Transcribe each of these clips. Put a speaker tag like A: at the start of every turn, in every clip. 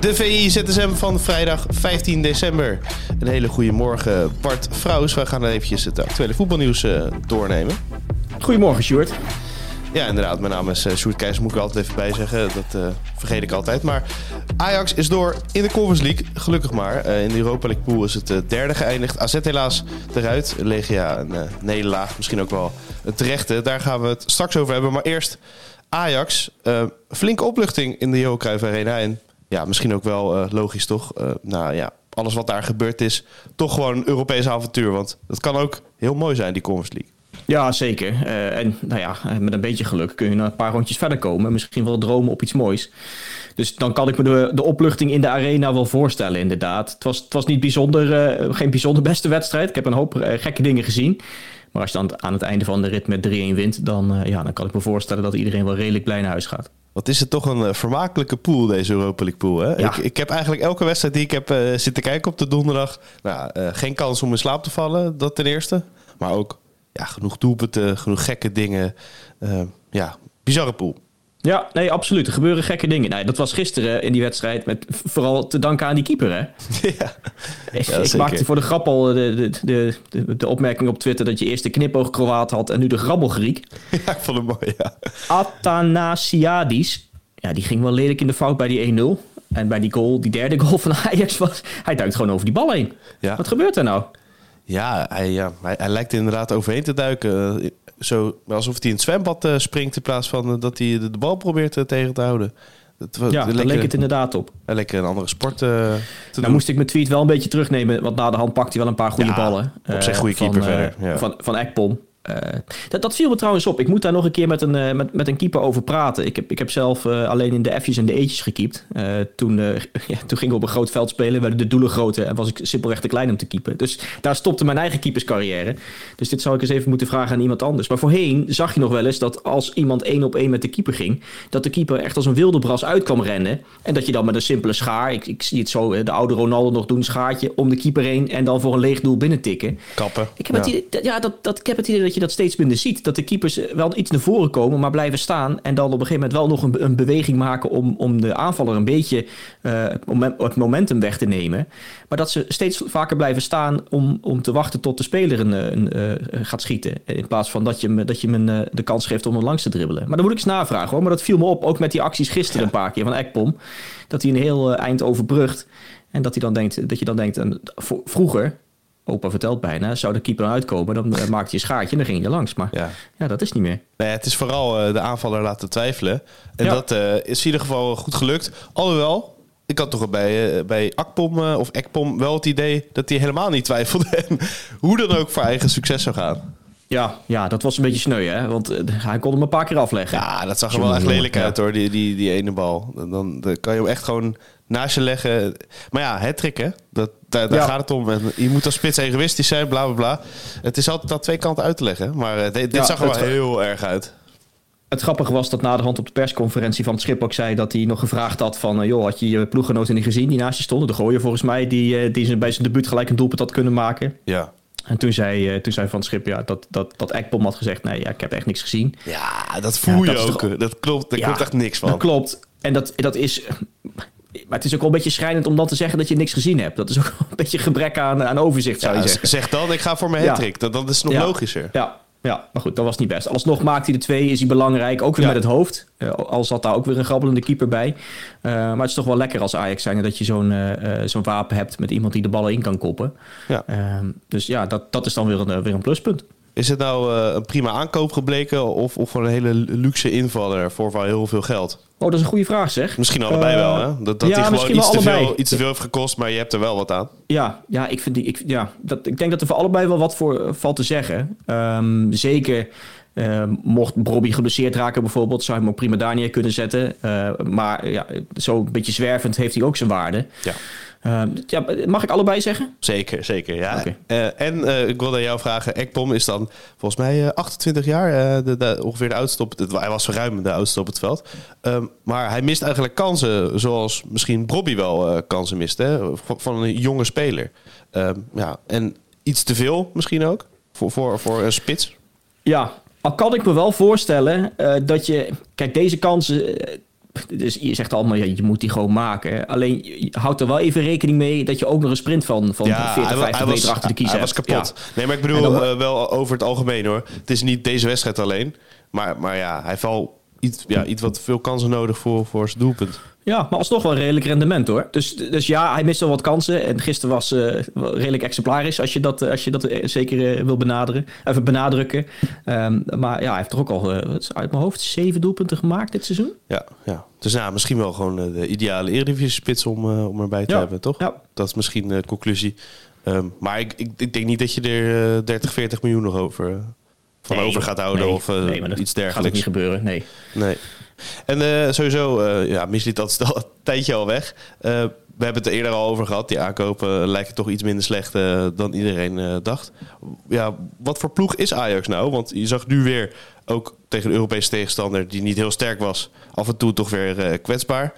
A: De VI ZSM van vrijdag 15 december. Een hele goede morgen, Bart Vrouws. We gaan eventjes het actuele voetbalnieuws uh, doornemen.
B: Goedemorgen, Sjoerd.
A: Ja, inderdaad. Mijn naam is uh, Sjoerd Keijs, moet ik er altijd even bij zeggen. Dat uh, vergeet ik altijd. Maar Ajax is door in de Conference League, gelukkig maar. in de Europa League pool is het derde geëindigd. AZ helaas eruit. Legia een nederlaag, misschien ook wel een terechte. Daar gaan we het straks over hebben. Maar eerst Ajax. flinke opluchting in de Johan Cruijff Arena. En ja, misschien ook wel uh, logisch toch? Uh, nou ja, alles wat daar gebeurd is, toch gewoon een Europees avontuur. Want dat kan ook heel mooi zijn, die Conference League.
B: Ja, zeker. Uh, en nou ja, met een beetje geluk kun je een paar rondjes verder komen. Misschien wel dromen op iets moois. Dus dan kan ik me de, de opluchting in de arena wel voorstellen, inderdaad. Het was, het was niet bijzonder, geen bijzonder beste wedstrijd. Ik heb een hoop gekke dingen gezien. Maar als je dan aan het einde van de rit met 3-1 wint, dan, ja, dan kan ik me voorstellen dat iedereen wel redelijk blij naar huis gaat.
A: Wat is het toch een uh, vermakelijke pool, deze Europa League pool. Hè? Ik, ik, heb eigenlijk elke wedstrijd die ik heb uh, zitten kijken op de donderdag... Nou, uh, geen kans om in slaap te vallen, dat ten eerste. Maar ook ja, genoeg doelpunten, genoeg gekke dingen. ja, bizarre pool.
B: Ja, nee, absoluut. Er gebeuren gekke dingen. Nee, dat was gisteren in die wedstrijd met vooral te danken aan die keeper, hè?
A: Ja,
B: ik, ik maakte voor de grap al de, de, de, de, opmerking op Twitter dat je eerst de knipoog Kroaat had en nu de grabbel Griek.
A: Ja, ik vond het mooi, ja.
B: Athanasiadis, ja, die ging wel lelijk in de fout bij die 1-0. En bij die goal, die derde goal van Ajax was, hij duikt gewoon over die bal heen. Ja. Wat gebeurt er nou?
A: Ja, hij, ja hij, hij, lijkt inderdaad overheen te duiken zo alsof hij in het zwembad uh, springt in plaats van uh, dat hij de, de, bal probeert uh, tegen te houden.
B: Dat, ja, daar leek het inderdaad op.
A: Lekker een andere sport te
B: Nou doen. moest ik mijn tweet wel een beetje terugnemen, want na de hand pakt hij wel een paar goede
A: ja,
B: ballen.
A: Op zijn goede keeper
B: van,
A: verder.
B: Ja. Van, van Ekpom. Uh, dat, dat, viel me trouwens op. Ik moet daar nog een keer met een, uh, met, met een keeper over praten. Ik heb, ik heb zelf uh, alleen in de F'jes en de E'tjes gekiept. toen, ja, toen gingen we op een groot veld spelen, werden de doelen groter en was ik simpelweg te klein om te keepen. Dus daar stopte mijn eigen keeperscarrière. Dus dit zou ik eens even moeten vragen aan iemand anders. Maar voorheen zag je nog wel eens dat als iemand één op één met de keeper ging, dat de keeper echt als een wilde bras uit kwam rennen. En dat je dan met een simpele schaar, ik, ik zie het zo, de oude Ronaldo nog doen, schaartje om de keeper heen en dan voor een leeg doel binnen tikken.
A: Kappen.
B: Ik heb, ja. Het, ja, dat, dat, ik heb het idee dat je dat steeds minder ziet. Dat de keepers wel iets naar voren komen, maar blijven staan. En dan op een gegeven moment wel nog een, een beweging maken om, om de aanvaller een beetje uh, het momentum weg te nemen. Maar dat ze steeds vaker blijven staan om, om te wachten tot de speler een, een, uh, gaat schieten. In plaats van dat je, dat je hem uh, de kans geeft om er langs te dribbelen. Maar dan moet ik eens navragen hoor. Maar dat viel me op, ook met die acties gisteren een paar keer van Ekpom. Dat hij een heel eind overbrugt. En dat, hij dan denkt, dat je dan denkt, vroeger, opa vertelt bijna, zou de keeper uitkomen, dan uh, maakte je schaartje en dan ging je langs. Maar ja, ja dat is niet meer.
A: Nee, het is vooral uh, de aanvaller laten twijfelen. En ja. dat uh, is in ieder geval goed gelukt. Alhoewel, ik had toch bij, bij Akpom of Ekpom wel het idee dat hij helemaal niet twijfelde. En hoe dan ook voor eigen succes zou gaan.
B: Ja, ja, dat was een beetje sneu, hè? Want hij kon hem een paar keer afleggen.
A: Ja, dat zag er wel echt lelijk uit, hoor, die, die, die ene bal. Dan, dan kan je hem echt gewoon naast je leggen. Maar ja, het trick, hè? Dat, daar, daar ja. gaat het om. En je moet als spits egoïstisch zijn, bla bla bla. Het is altijd aan twee kanten uit te leggen. Maar uh, dit, zag er wel heel erg uit.
B: Het grappige was dat na de hand op de persconferentie van het schip ook zei dat hij nog gevraagd had van... Uh, joh, had je je ploeggenoten niet gezien die naast je stonden? De gooien volgens mij, die, uh, die bij zijn debuut gelijk een doelpunt had kunnen maken.
A: Ja.
B: En toen zei, toen zei Van het Schip ja, dat, dat, dat Ekpom had gezegd... nee, ja, ik heb echt niks gezien.
A: Ja, dat voel ja, je dat ook. Toch... Dat klopt, daar ja, klopt echt niks van.
B: Dat klopt. En dat, dat is... Maar het is ook wel een beetje schrijnend om dan te zeggen dat je niks gezien hebt. Dat is ook een beetje gebrek aan, aan overzicht, zou je zeggen.
A: Zeg dan, ik ga voor mijn hat-trick. Dat, dat is nog logischer.
B: Ja, ja, maar goed, dat was niet best. Alsnog maakt hij de twee, is hij belangrijk. Ook weer met het hoofd. Uh, al zat daar ook weer een grabbelende keeper bij. Uh, maar het is toch wel lekker als Ajax zijn dat je zo'n uh, zo'n wapen hebt met iemand die de ballen in kan koppen.
A: Ja.
B: Ehm, dus ja, dat, dat is dan weer een, weer een pluspunt.
A: Is het nou een prima aankoop gebleken of, of een hele luxe invaller voor heel veel geld?
B: Oh, dat is een goede vraag zeg.
A: Misschien allebei wel, hè? Dat, dat ja, die gewoon iets te, veel, iets te veel heeft gekost, maar je hebt er wel wat aan.
B: Ja, ja, ik, vind die, ik, ja dat, ik denk dat er voor allebei wel wat voor valt te zeggen. Um, zeker mocht Bobby geblesseerd raken bijvoorbeeld, zou hij hem ook prima daar neer kunnen zetten. maar ja, zo een beetje zwervend heeft hij ook zijn waarde.
A: Ja.
B: Uh, ja, mag ik allebei zeggen?
A: Zeker, zeker. Ja. Uh, en uh, ik wilde jou vragen, Ekpom is dan volgens mij 28 jaar, de, de, ongeveer de oudste op het Hij was ruim de oudste op het veld. Um, maar hij mist eigenlijk kansen, zoals misschien Bobby wel kansen mist, hè? Van, van, een jonge speler. Um, ja, en iets te veel misschien ook voor, voor, voor een spits.
B: Ja, al kan ik me wel voorstellen dat je. Kijk, deze kansen dus je zegt allemaal, ja, je moet die gewoon maken. Alleen je houdt er wel even rekening mee dat je ook nog een sprint van, van ja, 40, 50 meter achter de kiezer
A: hebt. Hij was kapot. Nee, maar ik bedoel uh, wel over het algemeen hoor. Het is niet deze wedstrijd alleen. Maar, maar ja, hij valt iets, ja, iets wat veel kansen nodig voor, voor zijn doelpunt.
B: Ja, maar alsnog wel een redelijk rendement hoor. Dus, dus ja, hij mist wel wat kansen. En gisteren was uh, redelijk exemplarisch als je dat, als je dat eh, zeker uh, wil benaderen, even benadrukken. Um, maar ja, hij heeft toch ook al uit mijn hoofd zeven doelpunten gemaakt dit seizoen.
A: Ja, ja. dus ja, misschien wel gewoon de ideale Eredivisie-spits om, om erbij te hebben, toch? Ja. Dat is misschien de conclusie. Um, maar ik, ik, ik, denk niet dat je er 30, 40 miljoen nog over van over gaat houden of iets dergelijks.
B: Gaat niet gebeuren, nee.
A: Nee. En uh, sowieso, uh, ja, misliet dat al een tijdje al weg. we hebben het er eerder al over gehad. Die aankopen lijken toch iets minder slecht dan iedereen dacht. Ja, wat voor ploeg is Ajax nou? Want je zag nu weer ook tegen de Europese tegenstander, die niet heel sterk was, af en toe toch weer kwetsbaar.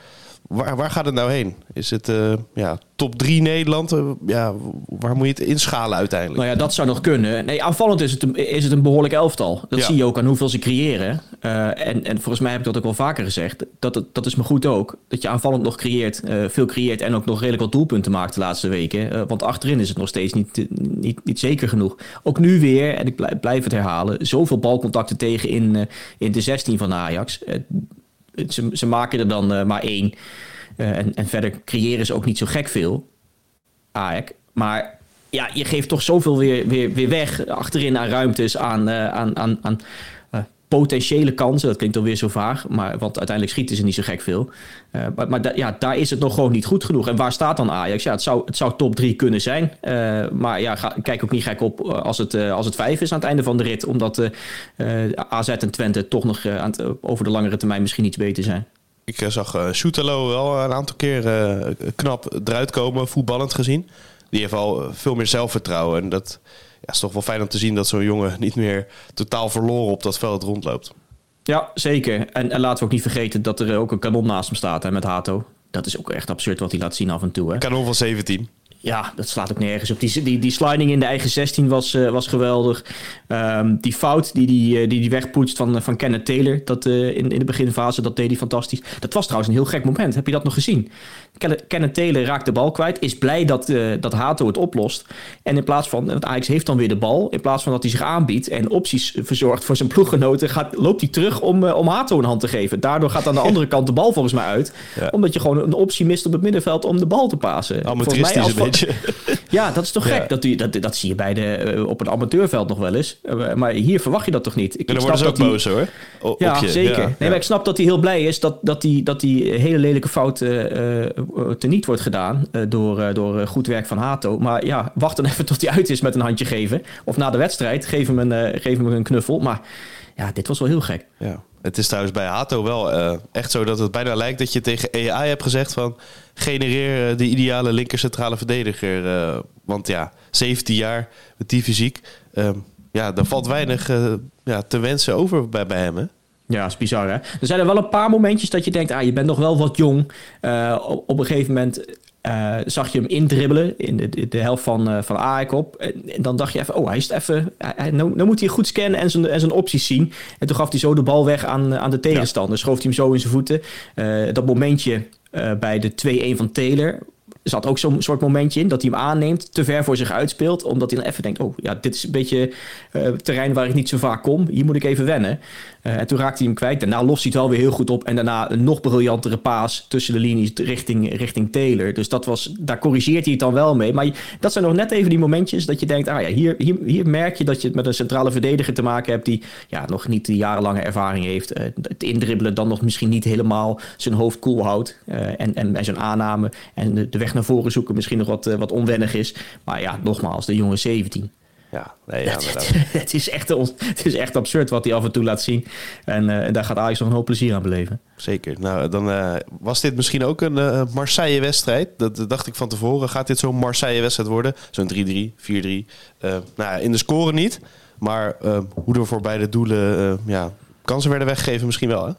A: Waar, waar gaat het nou heen? Is het uh, ja, top 3 Nederland? Uh, ja, waar moet je het inschalen uiteindelijk?
B: Nou ja, dat zou nog kunnen. Nee, aanvallend is het een, is het een behoorlijk elftal. Dat zie je ook aan hoeveel ze creëren. Uh, en, en volgens mij heb ik dat ook wel vaker gezegd. Dat, dat is me goed ook. Dat je aanvallend nog creëert, veel creëert en ook nog redelijk wat doelpunten maakt de laatste weken. want achterin is het nog steeds niet, niet, niet zeker genoeg. Ook nu weer, en ik blijf, blijf het herhalen, zoveel balcontacten tegen in, in de 16 van Ajax ze, ze maken er dan uh, maar één. Uh, en, en verder creëren ze ook niet zo gek veel. Ajax. Maar ja, je geeft toch zoveel weer, weer, weer weg achterin aan ruimtes, aan, uh, aan, aan, aan potentiële kansen. Dat klinkt alweer zo vaag, maar, want uiteindelijk schieten ze niet zo gek veel. Uh, maar ja, daar is het nog gewoon niet goed genoeg. En waar staat dan Ajax? Ja, het zou, het zou top 3 kunnen zijn. Uh, maar ja, kijk ook niet gek op als het, als het 5 is aan het einde van de rit. Omdat AZ en Twente toch nog over de langere termijn misschien iets beter zijn.
A: Ik zag uh, Soetelo wel een aantal keer knap eruit komen, voetballend gezien. Die heeft al veel meer zelfvertrouwen. En dat ja, is toch wel fijn om te zien dat zo'n jongen niet meer totaal verloren op dat veld rondloopt.
B: Ja, zeker. En, en laten we ook niet vergeten dat er ook een kanon naast hem staat hè, met Hato. Dat is ook echt absurd wat hij laat zien af en toe. Hè.
A: Kanon van 17
B: ja, dat slaat ook nergens op. Die, die, die sliding in de eigen 16 was, uh, was geweldig. Um, die fout die, die, eh, die die wegpoetst van, van Kenneth Taylor dat, uh, in, in de beginfase, dat deed hij fantastisch. Dat was trouwens een heel gek moment. Heb je dat nog gezien? Kenneth Taylor raakt de bal kwijt, is blij dat, uh, dat Hato het oplost. En in plaats van, want Ajax heeft dan weer de bal, in plaats van dat hij zich aanbiedt en opties verzorgt voor zijn ploeggenoten, gaat, loopt hij terug om, om Hato een hand te geven. Daardoor gaat aan de andere kant de bal volgens mij uit. Omdat je gewoon een optie mist op het middenveld om de bal te pasen.
A: Amateuristisch
B: Ja, dat is toch gek? Dat, dat, dat zie je bij de, uh, op een amateurveld nog wel eens. Uh, maar hier verwacht je dat toch niet?
A: Ik, en dan worden ze ook boos hoor.
B: O, ja, zeker. Ja, nee, ja. Maar ik snap dat hij heel blij is dat, dat, die, dat die hele lelijke fout uh, teniet wordt gedaan door, door goed werk van Hato. Maar ja, wacht dan even tot hij uit is met een handje geven. Of na de wedstrijd, geef hem een, geef hem een knuffel. Maar ja, dit was wel heel gek.
A: Ja. Het is trouwens bij Hato wel uh, echt zo dat het bijna lijkt dat je tegen AI hebt gezegd van genereer de ideale linker centrale verdediger. Uh, want ja, 17 jaar met die fysiek. Um, ja, daar valt weinig ja, te wensen over bij, bij hem.
B: Ja, is bizar hè. Er zijn er wel een paar momentjes dat je denkt, ah, je bent nog wel wat jong. op een gegeven moment uh, zag je hem indribbelen in de, de, helft van, uh, van op. En, dan dacht je even, oh, hij is even... Hij, nou, nou, moet hij goed scannen en zijn, en zijn opties zien. En toen gaf hij zo de bal weg aan, aan de tegenstander. Ja. Schoof hij hem zo in zijn voeten. Uh, dat momentje bij de 2-1 van Taylor zat ook zo'n soort momentje in dat hij hem aanneemt, te ver voor zich uitspeelt, omdat hij dan even denkt: oh ja, dit is een beetje uh, terrein waar ik niet zo vaak kom, hier moet ik even wennen. Uh, en toen raakte hij hem kwijt. Daarna lost hij het wel weer heel goed op. En daarna een nog briljantere paas tussen de linies richting, richting Taylor. Dus dat was, daar corrigeert hij het dan wel mee. Maar dat zijn nog net even die momentjes dat je denkt: ah ja, hier, hier, hier merk je dat je het met een centrale verdediger te maken hebt die ja, nog niet de jarenlange ervaring heeft. Uh, het indribbelen dan nog misschien niet helemaal zijn hoofd koel houdt. en, en, en zijn aanname en de, de weg naar voren zoeken misschien nog wat, wat onwennig is. Maar ja, nogmaals, de jongen 17.
A: Ja, nee, ja,
B: het, is echt, het is echt absurd wat hij af en toe laat zien. En uh, daar gaat Ajax nog een hoop plezier aan beleven.
A: Zeker. Nou, dan uh, was dit misschien ook een uh, Marseille-wedstrijd. Dat, dacht ik van tevoren. Gaat dit zo'n Marseille-wedstrijd worden? Zo'n 3-3, 4-3. nou, in de score niet. Maar hoe er voor beide doelen ja, kansen werden weggegeven misschien wel, hè?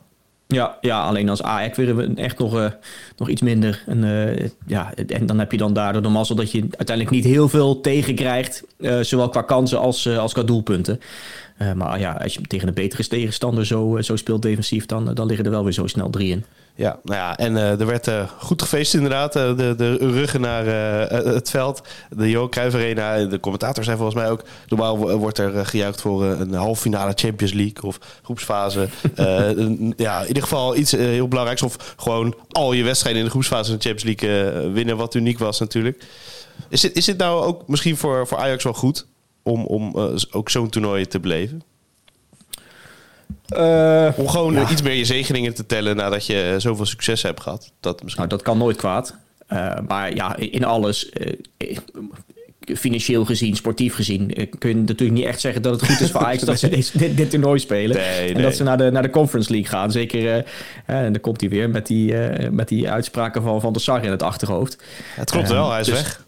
B: Ja, ja, alleen als Ajax weer echt nog, uh, nog iets minder. En, uh, ja, en dan heb je dan daardoor de mazzel dat je uiteindelijk niet heel veel tegenkrijgt. Uh, zowel qua kansen als, als qua doelpunten. maar ja, als je tegen een betere tegenstander zo, zo speelt defensief, dan, dan liggen er wel weer zo snel drie in.
A: Ja, nou ja, en uh, er werd uh, goed gefeest inderdaad. Uh, de, de ruggen naar het veld. De Johan Cruijff Arena. De commentator zei volgens mij ook... Normaal wordt er gejuicht voor een halve finale Champions League of groepsfase. ja, in ieder geval iets heel belangrijks. Of gewoon al je wedstrijden in de groepsfase van de Champions League winnen. Wat uniek was natuurlijk. Is dit, is dit nou ook misschien voor, voor Ajax wel goed? Om, om ook zo'n toernooi te beleven? Uh, Om gewoon iets meer je zegeningen te tellen nadat je zoveel succes hebt gehad. Dat, misschien...
B: Nou, dat kan nooit kwaad. Maar ja, in alles, financieel gezien, sportief gezien, kun je natuurlijk niet echt zeggen dat het goed is voor Ajax dat ze dit, dit, toernooi spelen. Nee, en dat ze naar de, naar de Conference League gaan. Zeker, en dan komt hij weer met die, met die uitspraken van Van der Sar in het achterhoofd.
A: Het klopt wel, hij is dus, weg.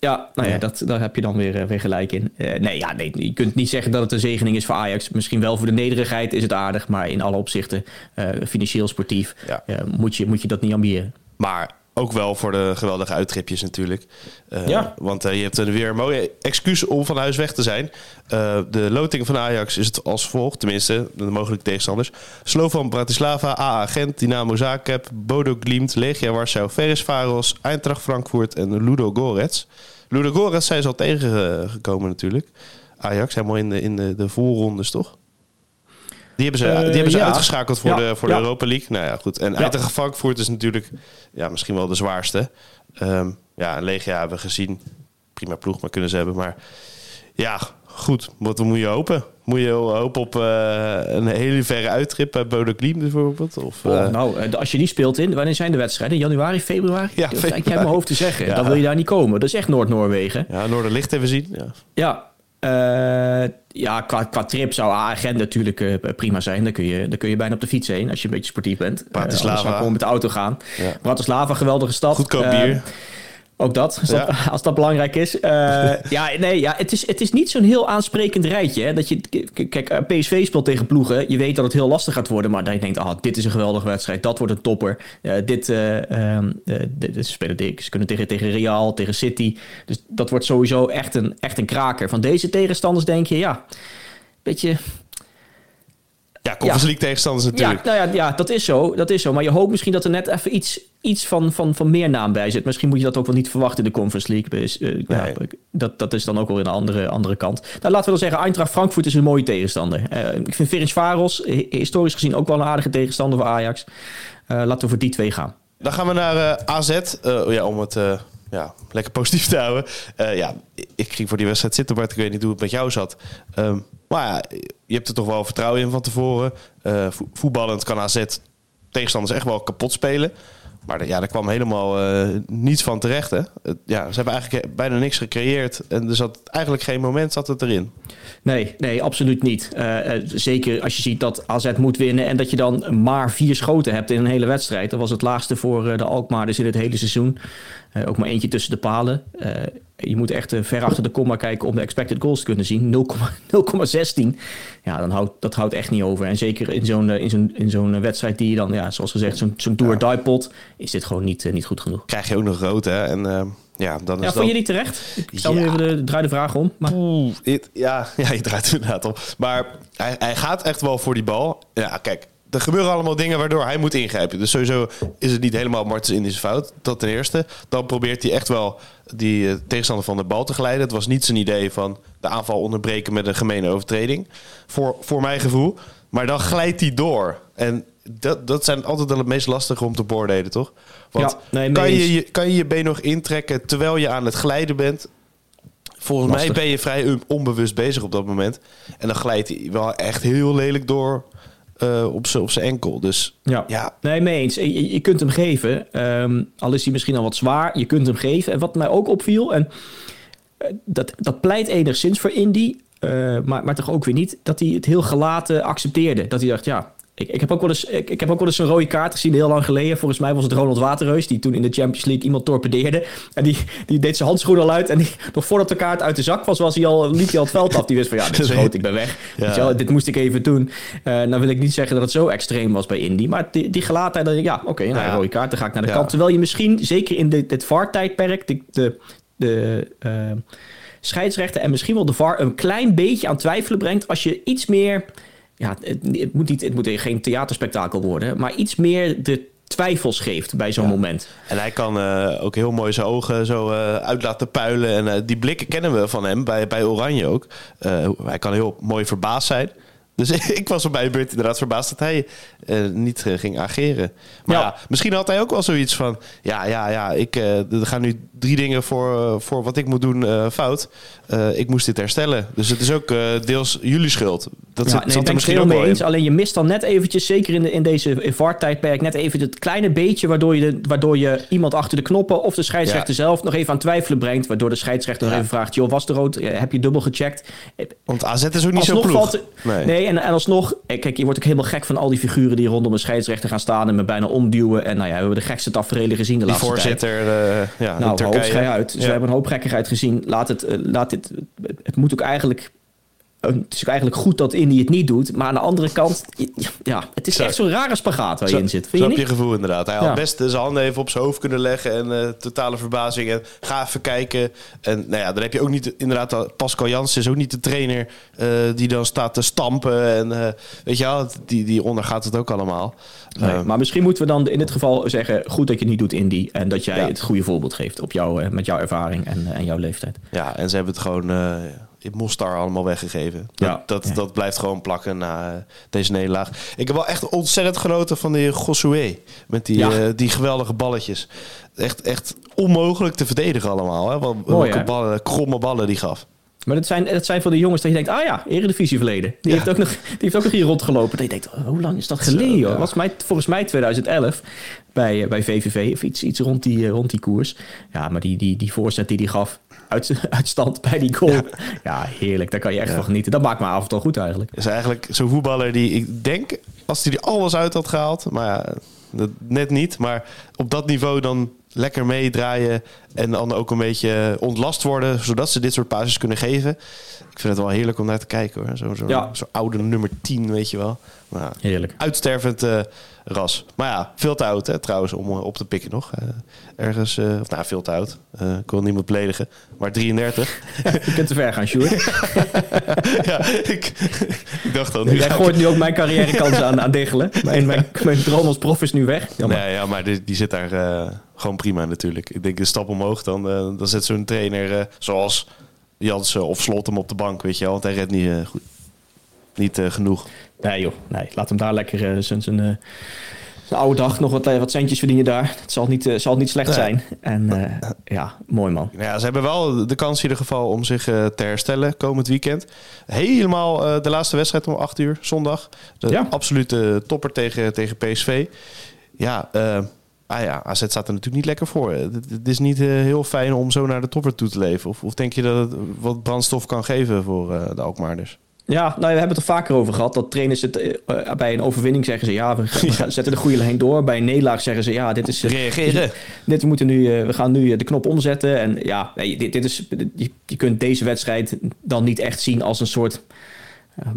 B: Ja, nou ja, dat, daar heb je dan weer, uh, weer gelijk in. Uh, nee, ja, nee, je kunt niet zeggen dat het een zegening is voor Ajax. Misschien wel voor de nederigheid is het aardig, maar in alle opzichten, uh, financieel, sportief, ja. moet, je, moet je dat niet ambiëren.
A: Maar ook wel voor de geweldige uittripjes natuurlijk. Uh, ja. Want uh, je hebt een weer een mooie excuus om van huis weg te zijn. Uh, de loting van Ajax is het als volgt, tenminste, de mogelijke tegenstanders. Slovan Bratislava, AA Gent, Dynamo Zagreb, Bodo Glimt, Legia Warschau, Ferencvaros, Eintracht Frankfurt en Ludo Gorets. Ludo Gorets zijn ze al tegengekomen natuurlijk. Ajax, helemaal in de, in de, de voorrondes, toch? Die hebben ze, die hebben ze uitgeschakeld voor, de, voor de Europa League. Nou ja, goed. En Eintracht Frankfurt is natuurlijk ja, misschien wel de zwaarste. Um, ja, en Legia hebben we gezien. Prima ploeg, maar kunnen ze hebben. Maar ja, goed. Wat moet je hopen? Moet je hopen op uh, een hele verre uittrip bij Bodo Klim bijvoorbeeld? Of,
B: uh... oh, nou, als je die speelt in, wanneer zijn de wedstrijden? Januari, februari? Ja, februari. Ik heb mijn hoofd te zeggen. Ja. Dan wil je daar niet komen. Dat is echt Noord-Noorwegen.
A: Ja, Noorderlicht even zien. Ja,
B: ja ja, qua, qua trip zou agenda natuurlijk uh, prima zijn. Dan kun, je, dan kun je bijna op de fiets heen als je een beetje sportief bent.
A: Bratislava. Uh,
B: gewoon met de auto gaan. Ja. Bratislava, geweldige stad.
A: Goedkoop bier.
B: Ook dat, als, dat, als dat belangrijk is. Uh, ja, nee, ja, het is, het is niet zo'n heel aansprekend rijtje. Hè? Dat je, kijk, eh, PSV speelt tegen ploegen. Je weet dat het heel lastig gaat worden. Maar dan je denkt, ah, dit is een geweldige wedstrijd. Dat wordt een topper. Uh, dit, um, dit spelen ze kunnen tegen, tegen Real, tegen City. Dus dat wordt sowieso echt een, echt een kraker. Van deze tegenstanders denk je, ja, beetje
A: ja, Conference League tegenstanders natuurlijk.
B: Ja, nou ja, ja, dat is zo. Dat is zo. Maar je hoopt misschien dat er net even iets, iets van, van, van meer naam bij zit. Misschien moet je dat ook wel niet verwachten in de Conference League. Dus, uh, ja, dat, dat is dan ook wel een andere, andere kant. Nou, laten we dan zeggen, Eintracht Frankfurt is een mooie tegenstander. Uh, ik vind Ferenc Varos historisch gezien ook wel een aardige tegenstander voor Ajax. Uh, laten we voor die twee gaan.
A: Dan gaan we naar AZ. ja, om het ja, lekker positief te houden. ja, ik ging voor die wedstrijd zitten, Bart. Ik weet niet hoe het met jou zat. Um, maar ja, je hebt er toch wel vertrouwen in van tevoren. Voetballend kan AZ tegenstanders echt wel kapot spelen. Maar ja, daar kwam helemaal uh, niets van terecht. Hè? ja, ze hebben eigenlijk bijna niks gecreëerd. En er zat eigenlijk geen moment zat het erin.
B: Nee, nee, absoluut niet. Uh, zeker als je ziet dat AZ moet winnen... en dat je dan maar vier schoten hebt in een hele wedstrijd. Dat was het laagste voor de Alkmaarders in het hele seizoen. ook maar eentje tussen de palen. Je moet echt uh, ver achter de komma kijken om de expected goals te kunnen zien. 0,16. Ja, dan houdt, dat houdt echt niet over. En zeker in zo'n, in zo'n, in zo'n wedstrijd die je dan, ja, zoals gezegd, zo'n, zo'n tour die pot, is dit gewoon niet, niet goed genoeg.
A: Krijg je ook nog rood, hè? En, uh, ja, dan is
B: ja, vond je niet terecht? Ik stel ja. nu even de, draai de vraag om. Maar...
A: Oeh, it, ja, ja, je draait inderdaad om. Maar hij, hij gaat echt wel voor die bal. Ja, kijk, er gebeuren allemaal dingen waardoor hij moet ingrijpen. Dus sowieso is het niet helemaal Martens in zijn fout. Dat ten eerste. Dan probeert hij echt wel die uh, tegenstander van de bal te glijden. Het was niet zijn idee van de aanval onderbreken met een gemene overtreding. Voor, voor mijn gevoel. Maar dan glijdt hij door. En dat, dat zijn altijd wel het meest lastige om te beoordelen, toch? Want ja, nee, kan, je, je, kan je je been nog intrekken terwijl je aan het glijden bent? Volgens mij ben je vrij onbewust bezig op dat moment. En dan glijdt hij wel echt heel lelijk door uh, op zijn enkel. Dus
B: ja, ja. nee, mee eens. Je, je kunt hem geven. Um, al is hij misschien al wat zwaar, je kunt hem geven. En wat mij ook opviel, en dat, dat pleit enigszins voor Indy. maar, maar toch ook weer niet dat hij het heel gelaten accepteerde. Dat hij dacht, ja, ik, ik, heb ook wel eens, ik, ik, heb ook wel eens een rode kaart gezien heel lang geleden. Volgens mij was het Ronald Waterreus die toen in de Champions League iemand torpedeerde. En die, die deed zijn handschoen al uit. En die, nog voordat de kaart uit de zak was, was hij al, liep hij al het veld af. Die wist van ja, dit is groot, ik ben weg. Ja. dit moest ik even doen. Uh, nou wil ik niet zeggen dat het zo extreem was bij Indy. Maar die, die gelaatheid, ja, oké, okay, nou, ja. rode kaart, dan ga ik naar de kant. Terwijl je misschien, zeker in dit, dit VAR-tijdperk, de, de, de uh, scheidsrechter en misschien wel de VAR een klein beetje aan twijfelen brengt. Als je iets meer ja, het, het, moet niet, het moet geen theaterspektakel worden, maar iets meer de twijfels geeft bij zo'n moment.
A: En hij kan uh, ook heel mooi zijn ogen zo uh, uit laten puilen. En uh, die blikken kennen we van hem, bij, bij Oranje ook. hij kan heel mooi verbaasd zijn. Dus ik was bij de beurt inderdaad verbaasd dat hij uh, niet uh, ging ageren. Maar ja. ja. misschien had hij ook wel zoiets van... Ja, ja, ja, ik, uh, er gaan nu drie dingen voor, voor wat ik moet doen fout. ik moest dit herstellen. Dus het is ook deels jullie schuld.
B: Dat ja, nee, ik misschien het mee eens. Alleen je mist dan net eventjes, zeker in, de, in deze VAR-tijdperk... net even het kleine beetje waardoor je, de, waardoor je iemand achter de knoppen... of de scheidsrechter ja. zelf nog even aan twijfelen brengt. Waardoor de scheidsrechter nog even vraagt... joh, was de rood? Heb je dubbel gecheckt?
A: Want AZ is ook niet zo ploeg. Valt,
B: nee. nee en, en alsnog, eh, kijk, je wordt ook helemaal gek van al die figuren die rondom een scheidsrechter gaan staan en me bijna omduwen. En nou ja, we hebben de gekste tafereelen gezien de
A: die
B: laatste
A: voorzitter,
B: tijd.
A: Uh, ja,
B: nou, hoofd uit. Dus we hebben een hoop gekkigheid gezien. Laat het, uh, laat dit, het moet ook eigenlijk het is eigenlijk goed dat Indy het niet doet. Maar aan de andere kant, ja, het is echt zo'n rare spagaat waar je in zit. Vind
A: je,
B: niet?
A: je gevoel inderdaad. Hij had best zijn handen even op zijn hoofd kunnen leggen. En uh, totale verbazing. En ga even kijken. En nou ja, dan heb je ook niet inderdaad... Pascal Jans is ook niet de trainer uh, die dan staat te stampen. En uh, weet je wel, die, die ondergaat het ook allemaal.
B: Nee, maar misschien moeten we dan in dit geval zeggen... goed dat je het niet doet, Indy. En dat jij ja. het goede voorbeeld geeft op jou, met jouw ervaring en, en jouw leeftijd.
A: Ja, en ze hebben het gewoon in Mostar allemaal weggegeven. Dat, ja. dat, dat blijft gewoon plakken na uh, deze nederlaag. Ik heb wel echt ontzettend genoten van die Gossué. Met die, ja. uh, die geweldige balletjes. Echt, echt onmogelijk te verdedigen allemaal. Hè? Wat,
B: Mooi,
A: welke ballen, kromme ballen die gaf.
B: Maar dat zijn, dat zijn voor de jongens dat je denkt, ah ja, Eredivisie verleden. Die, ja. heeft, ook nog, die heeft ook nog hier rondgelopen. Dat je denkt, oh, hoe lang is dat geleden? Ja. was mij, volgens mij 2011 bij, bij VVV of iets, iets rond, die, rond die koers. Ja, maar die, die, die voorzet die die gaf, uit, uitstand bij die goal. Ja, ja heerlijk. Daar kan je echt van genieten. Dat maakt mijn avond al goed eigenlijk.
A: is eigenlijk zo'n voetballer die, ik denk, als hij er alles uit had gehaald, maar ja, net niet. Maar op dat niveau dan lekker meedraaien en dan ook een beetje ontlast worden, zodat ze dit soort pases kunnen geven. Ik vind het wel heerlijk om naar te kijken hoor. Zo'n zo, ja. zo oude nummer 10, weet je wel. Maar,
B: heerlijk.
A: Uitstervend uh, ras. Maar ja, veel te oud hè, trouwens om op te pikken nog. Uh, ergens, uh, of nou, veel te oud. ik wil niemand beledigen. Maar 33.
B: Je kunt te ver gaan, Sjoerd.
A: ja, ik, ik dacht al. Nu
B: Jij gooit nu ook mijn carrièrekansen aan, aan diggelen. Mijn, mijn, mijn droom als prof is nu weg.
A: Jammer. Nee, ja, maar die, die zit daar gewoon prima natuurlijk. Ik denk een stap omhoog, dan, dan zet zo'n trainer zoals Jansen of Slot hem op de bank, weet je wel. Want hij redt niet, goed, niet genoeg.
B: Nee joh, nee. laat hem daar lekker uh, zijn, zijn, uh, zijn oude dag nog wat, wat centjes verdienen daar. Het zal niet, uh, zal niet slecht nee. zijn. En uh, ja, mooi man.
A: Ja, ze hebben wel de kans in ieder geval om zich te herstellen komend weekend. Helemaal de laatste wedstrijd om 8 uur, zondag. De ja. absolute topper tegen, tegen PSV. Ja, Ah ja, AZ staat er natuurlijk niet lekker voor. Het is niet uh, heel fijn om zo naar de topper toe te leven. Of, of denk je dat het wat brandstof kan geven voor uh, de Alkmaarders?
B: Ja, nou, we hebben het er vaker over gehad. Dat trainers het uh, bij een overwinning zeggen ze ja, we, zetten de goede lijn door. Bij een nederlaag zeggen ze ja, dit is.
A: Reageren.
B: Dit, we moeten nu, we gaan nu de knop omzetten. En ja, dit, dit is, je kunt deze wedstrijd dan niet echt zien als een soort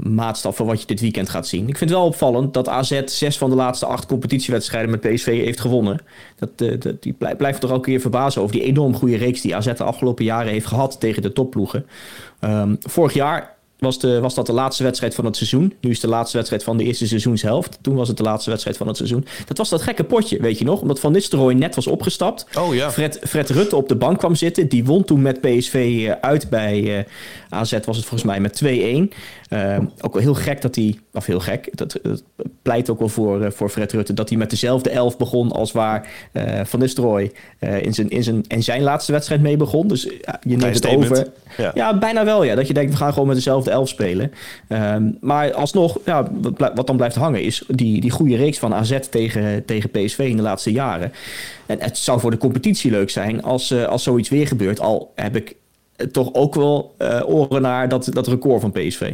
B: maatstaf voor wat je dit weekend gaat zien. Ik vind het wel opvallend dat AZ zes van de laatste acht competitiewedstrijden met PSV heeft gewonnen. Dat, uh, dat, die blijft, toch ook keer verbazen over die enorm goede reeks die AZ de afgelopen jaren heeft gehad tegen de topploegen. Um, vorig jaar was, de, was dat de laatste wedstrijd van het seizoen. Nu is de laatste wedstrijd van de eerste seizoenshelft. Toen was het de laatste wedstrijd van het seizoen. Dat was dat gekke potje, weet je nog? Omdat Van Nistelrooy net was opgestapt.
A: Oh ja.
B: Fred, Fred Rutte op de bank kwam zitten. Die won toen met PSV eh, uit bij uh, AZ was het volgens mij met 2-1. Uh, ook wel heel gek dat hij, of heel gek, dat, dat pleit ook wel voor, uh, voor Fred Rutte, dat hij met dezelfde elf begon als waar uh, Van Nistelrooy in, zijn, in, zijn, in zijn laatste wedstrijd mee begon. Dus je neemt het over. Ja. ja. bijna wel ja. Dat je denkt, we gaan gewoon met dezelfde elf spelen. Um, maar alsnog, ja, wat, wat dan blijft hangen is die, die goede reeks van AZ tegen, tegen PSV in de laatste jaren. En het zou voor de competitie leuk zijn als, als zoiets weer gebeurt. Al heb ik toch ook wel oren naar dat, dat record van PSV.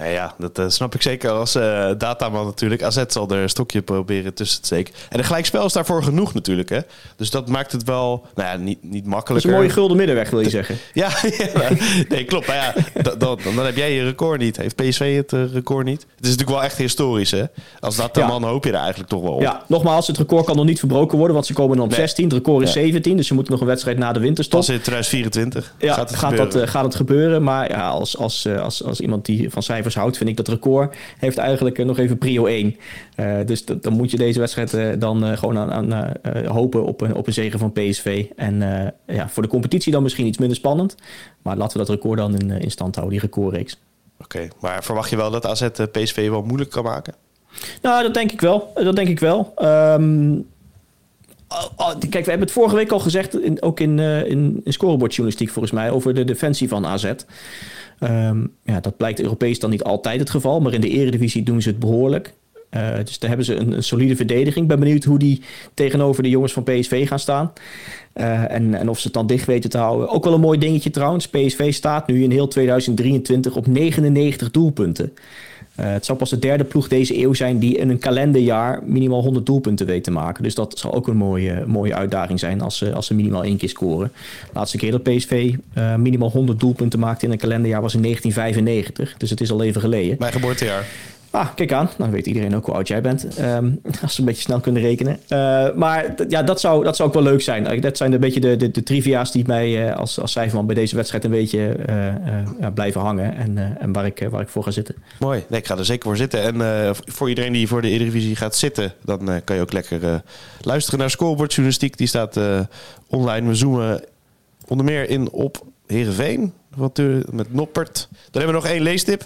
A: Nee, ja, dat uh, snap ik zeker als uh, dataman natuurlijk. AZ zal er een stokje proberen tussen te steken. En een gelijkspel is daarvoor genoeg natuurlijk, hè. Dus dat maakt het wel, nou ja, niet, niet makkelijker. Dat
B: is een mooie gulden middenweg, wil je zeggen.
A: ja, ja, nee, klopt. Maar ja, dan, heb jij je record niet. Heeft PSV het uh, record niet? Het is natuurlijk wel echt historisch, hè. Als dataman ja. hoop je er eigenlijk toch wel op.
B: Ja, nogmaals, het record kan nog niet verbroken worden, want ze komen dan op nee. 16. Het record is 17, dus ze moeten nog een wedstrijd na de winterstop.
A: Pas in 2024
B: ja,
A: gaat het
B: gaat, dat, gaat het gebeuren. Maar ja, als, als, als, als iemand die van cijfers houdt, vind ik dat record heeft eigenlijk nog even prio 1. Uh, dus dan moet je deze wedstrijd uh, dan uh, gewoon aan, aan hopen op een, op een zegen van PSV. En ja, voor de competitie dan misschien iets minder spannend. Maar laten we dat record dan in, in stand houden, die recordreeks.
A: Oké, maar verwacht je wel dat AZ PSV wel moeilijk kan maken?
B: Nou, dat denk ik wel. Dat denk ik wel. Um, Kijk, we hebben het vorige week al gezegd, in, ook in, uh, in, in scorebordjournalistiek volgens mij, over de defensie van AZ. Um, ja, dat blijkt Europees dan niet altijd het geval, maar in de eredivisie doen ze het behoorlijk. Uh, dus daar hebben ze een, een, solide verdediging. Ik ben benieuwd hoe die tegenover de jongens van PSV gaan staan. Uh, en, en of ze het dan dicht weten te houden. Ook wel een mooi dingetje trouwens. PSV staat nu in heel 2023 op 99 doelpunten. Uh, het zal pas de derde ploeg deze eeuw zijn die in een kalenderjaar minimaal 100 doelpunten weet te maken. Dus dat zal ook een mooie, mooie uitdaging zijn als ze, als ze minimaal één keer scoren. De laatste keer dat PSV uh, minimaal 100 doelpunten maakte in een kalenderjaar was in 1995. Dus het is al even geleden.
A: Mijn geboortejaar.
B: Ah, kijk aan. Dan weet iedereen ook hoe oud jij bent. Um, als ze een beetje snel kunnen rekenen. Uh, maar ja, dat zou, dat zou ook wel leuk zijn. Dat zijn een beetje de, de, trivia's die mij uh, als, als cijferman bij deze wedstrijd een beetje uh, blijven hangen. En, en waar, ik, waar ik voor ga zitten.
A: Mooi. Nee, ik ga er zeker voor zitten. En voor iedereen die voor de Eredivisie gaat zitten, dan kan je ook lekker luisteren naar Scoreboard Journalistiek. Die staat online. We zoomen onder meer in op Heerenveen. Wat, met Noppert. Dan hebben we nog één leestip.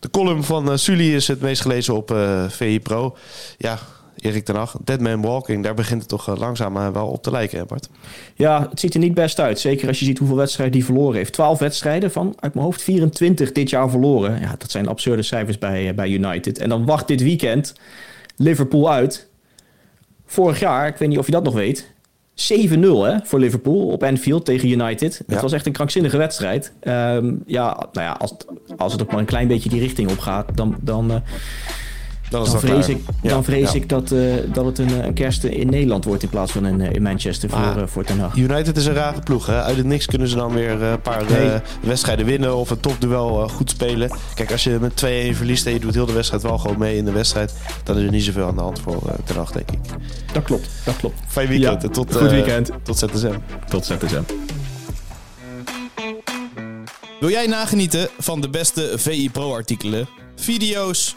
A: De column van uh, Sully is het meest gelezen op uh, VI Pro. Ja, Erik ten Hag, Dead Man Walking, daar begint het toch uh, langzaam wel op te lijken, hè Bart?
B: Ja, het ziet er niet best uit. Zeker als je ziet hoeveel wedstrijden hij verloren heeft. 12 wedstrijden van, uit mijn hoofd, 24 dit jaar verloren. Ja, dat zijn absurde cijfers bij, bij United. En dan wacht dit weekend Liverpool uit. Vorig jaar, ik weet niet of je dat nog weet, 7-0 hè, voor Liverpool op Anfield tegen United. Het was echt een krankzinnige wedstrijd. Um, ja, nou ja, als, als het ook maar een klein beetje die richting op gaat, dan, dan, uh, dan, dan vrees, ik, ja, dan vrees ja. ik dat, uh, dat het een, een, kerst in Nederland wordt in plaats van in, in Manchester voor, ah, uh, voor Ten Hag.
A: United is een rare ploeg. Hè? Uit het niks kunnen ze dan weer een paar nee. wedstrijden winnen of een topduel goed spelen. Kijk, als je met 2-1 verliest en je doet heel de wedstrijd wel gewoon mee in de wedstrijd, dan is er niet zoveel aan de hand voor Ten Hag, denk ik.
B: Dat klopt, dat klopt.
A: Fijn weekend.
B: Ja,
A: tot,
B: goed weekend.
A: tot ZSM.
B: Tot ZSM.
A: Wil jij nagenieten van de beste VI Pro artikelen, video's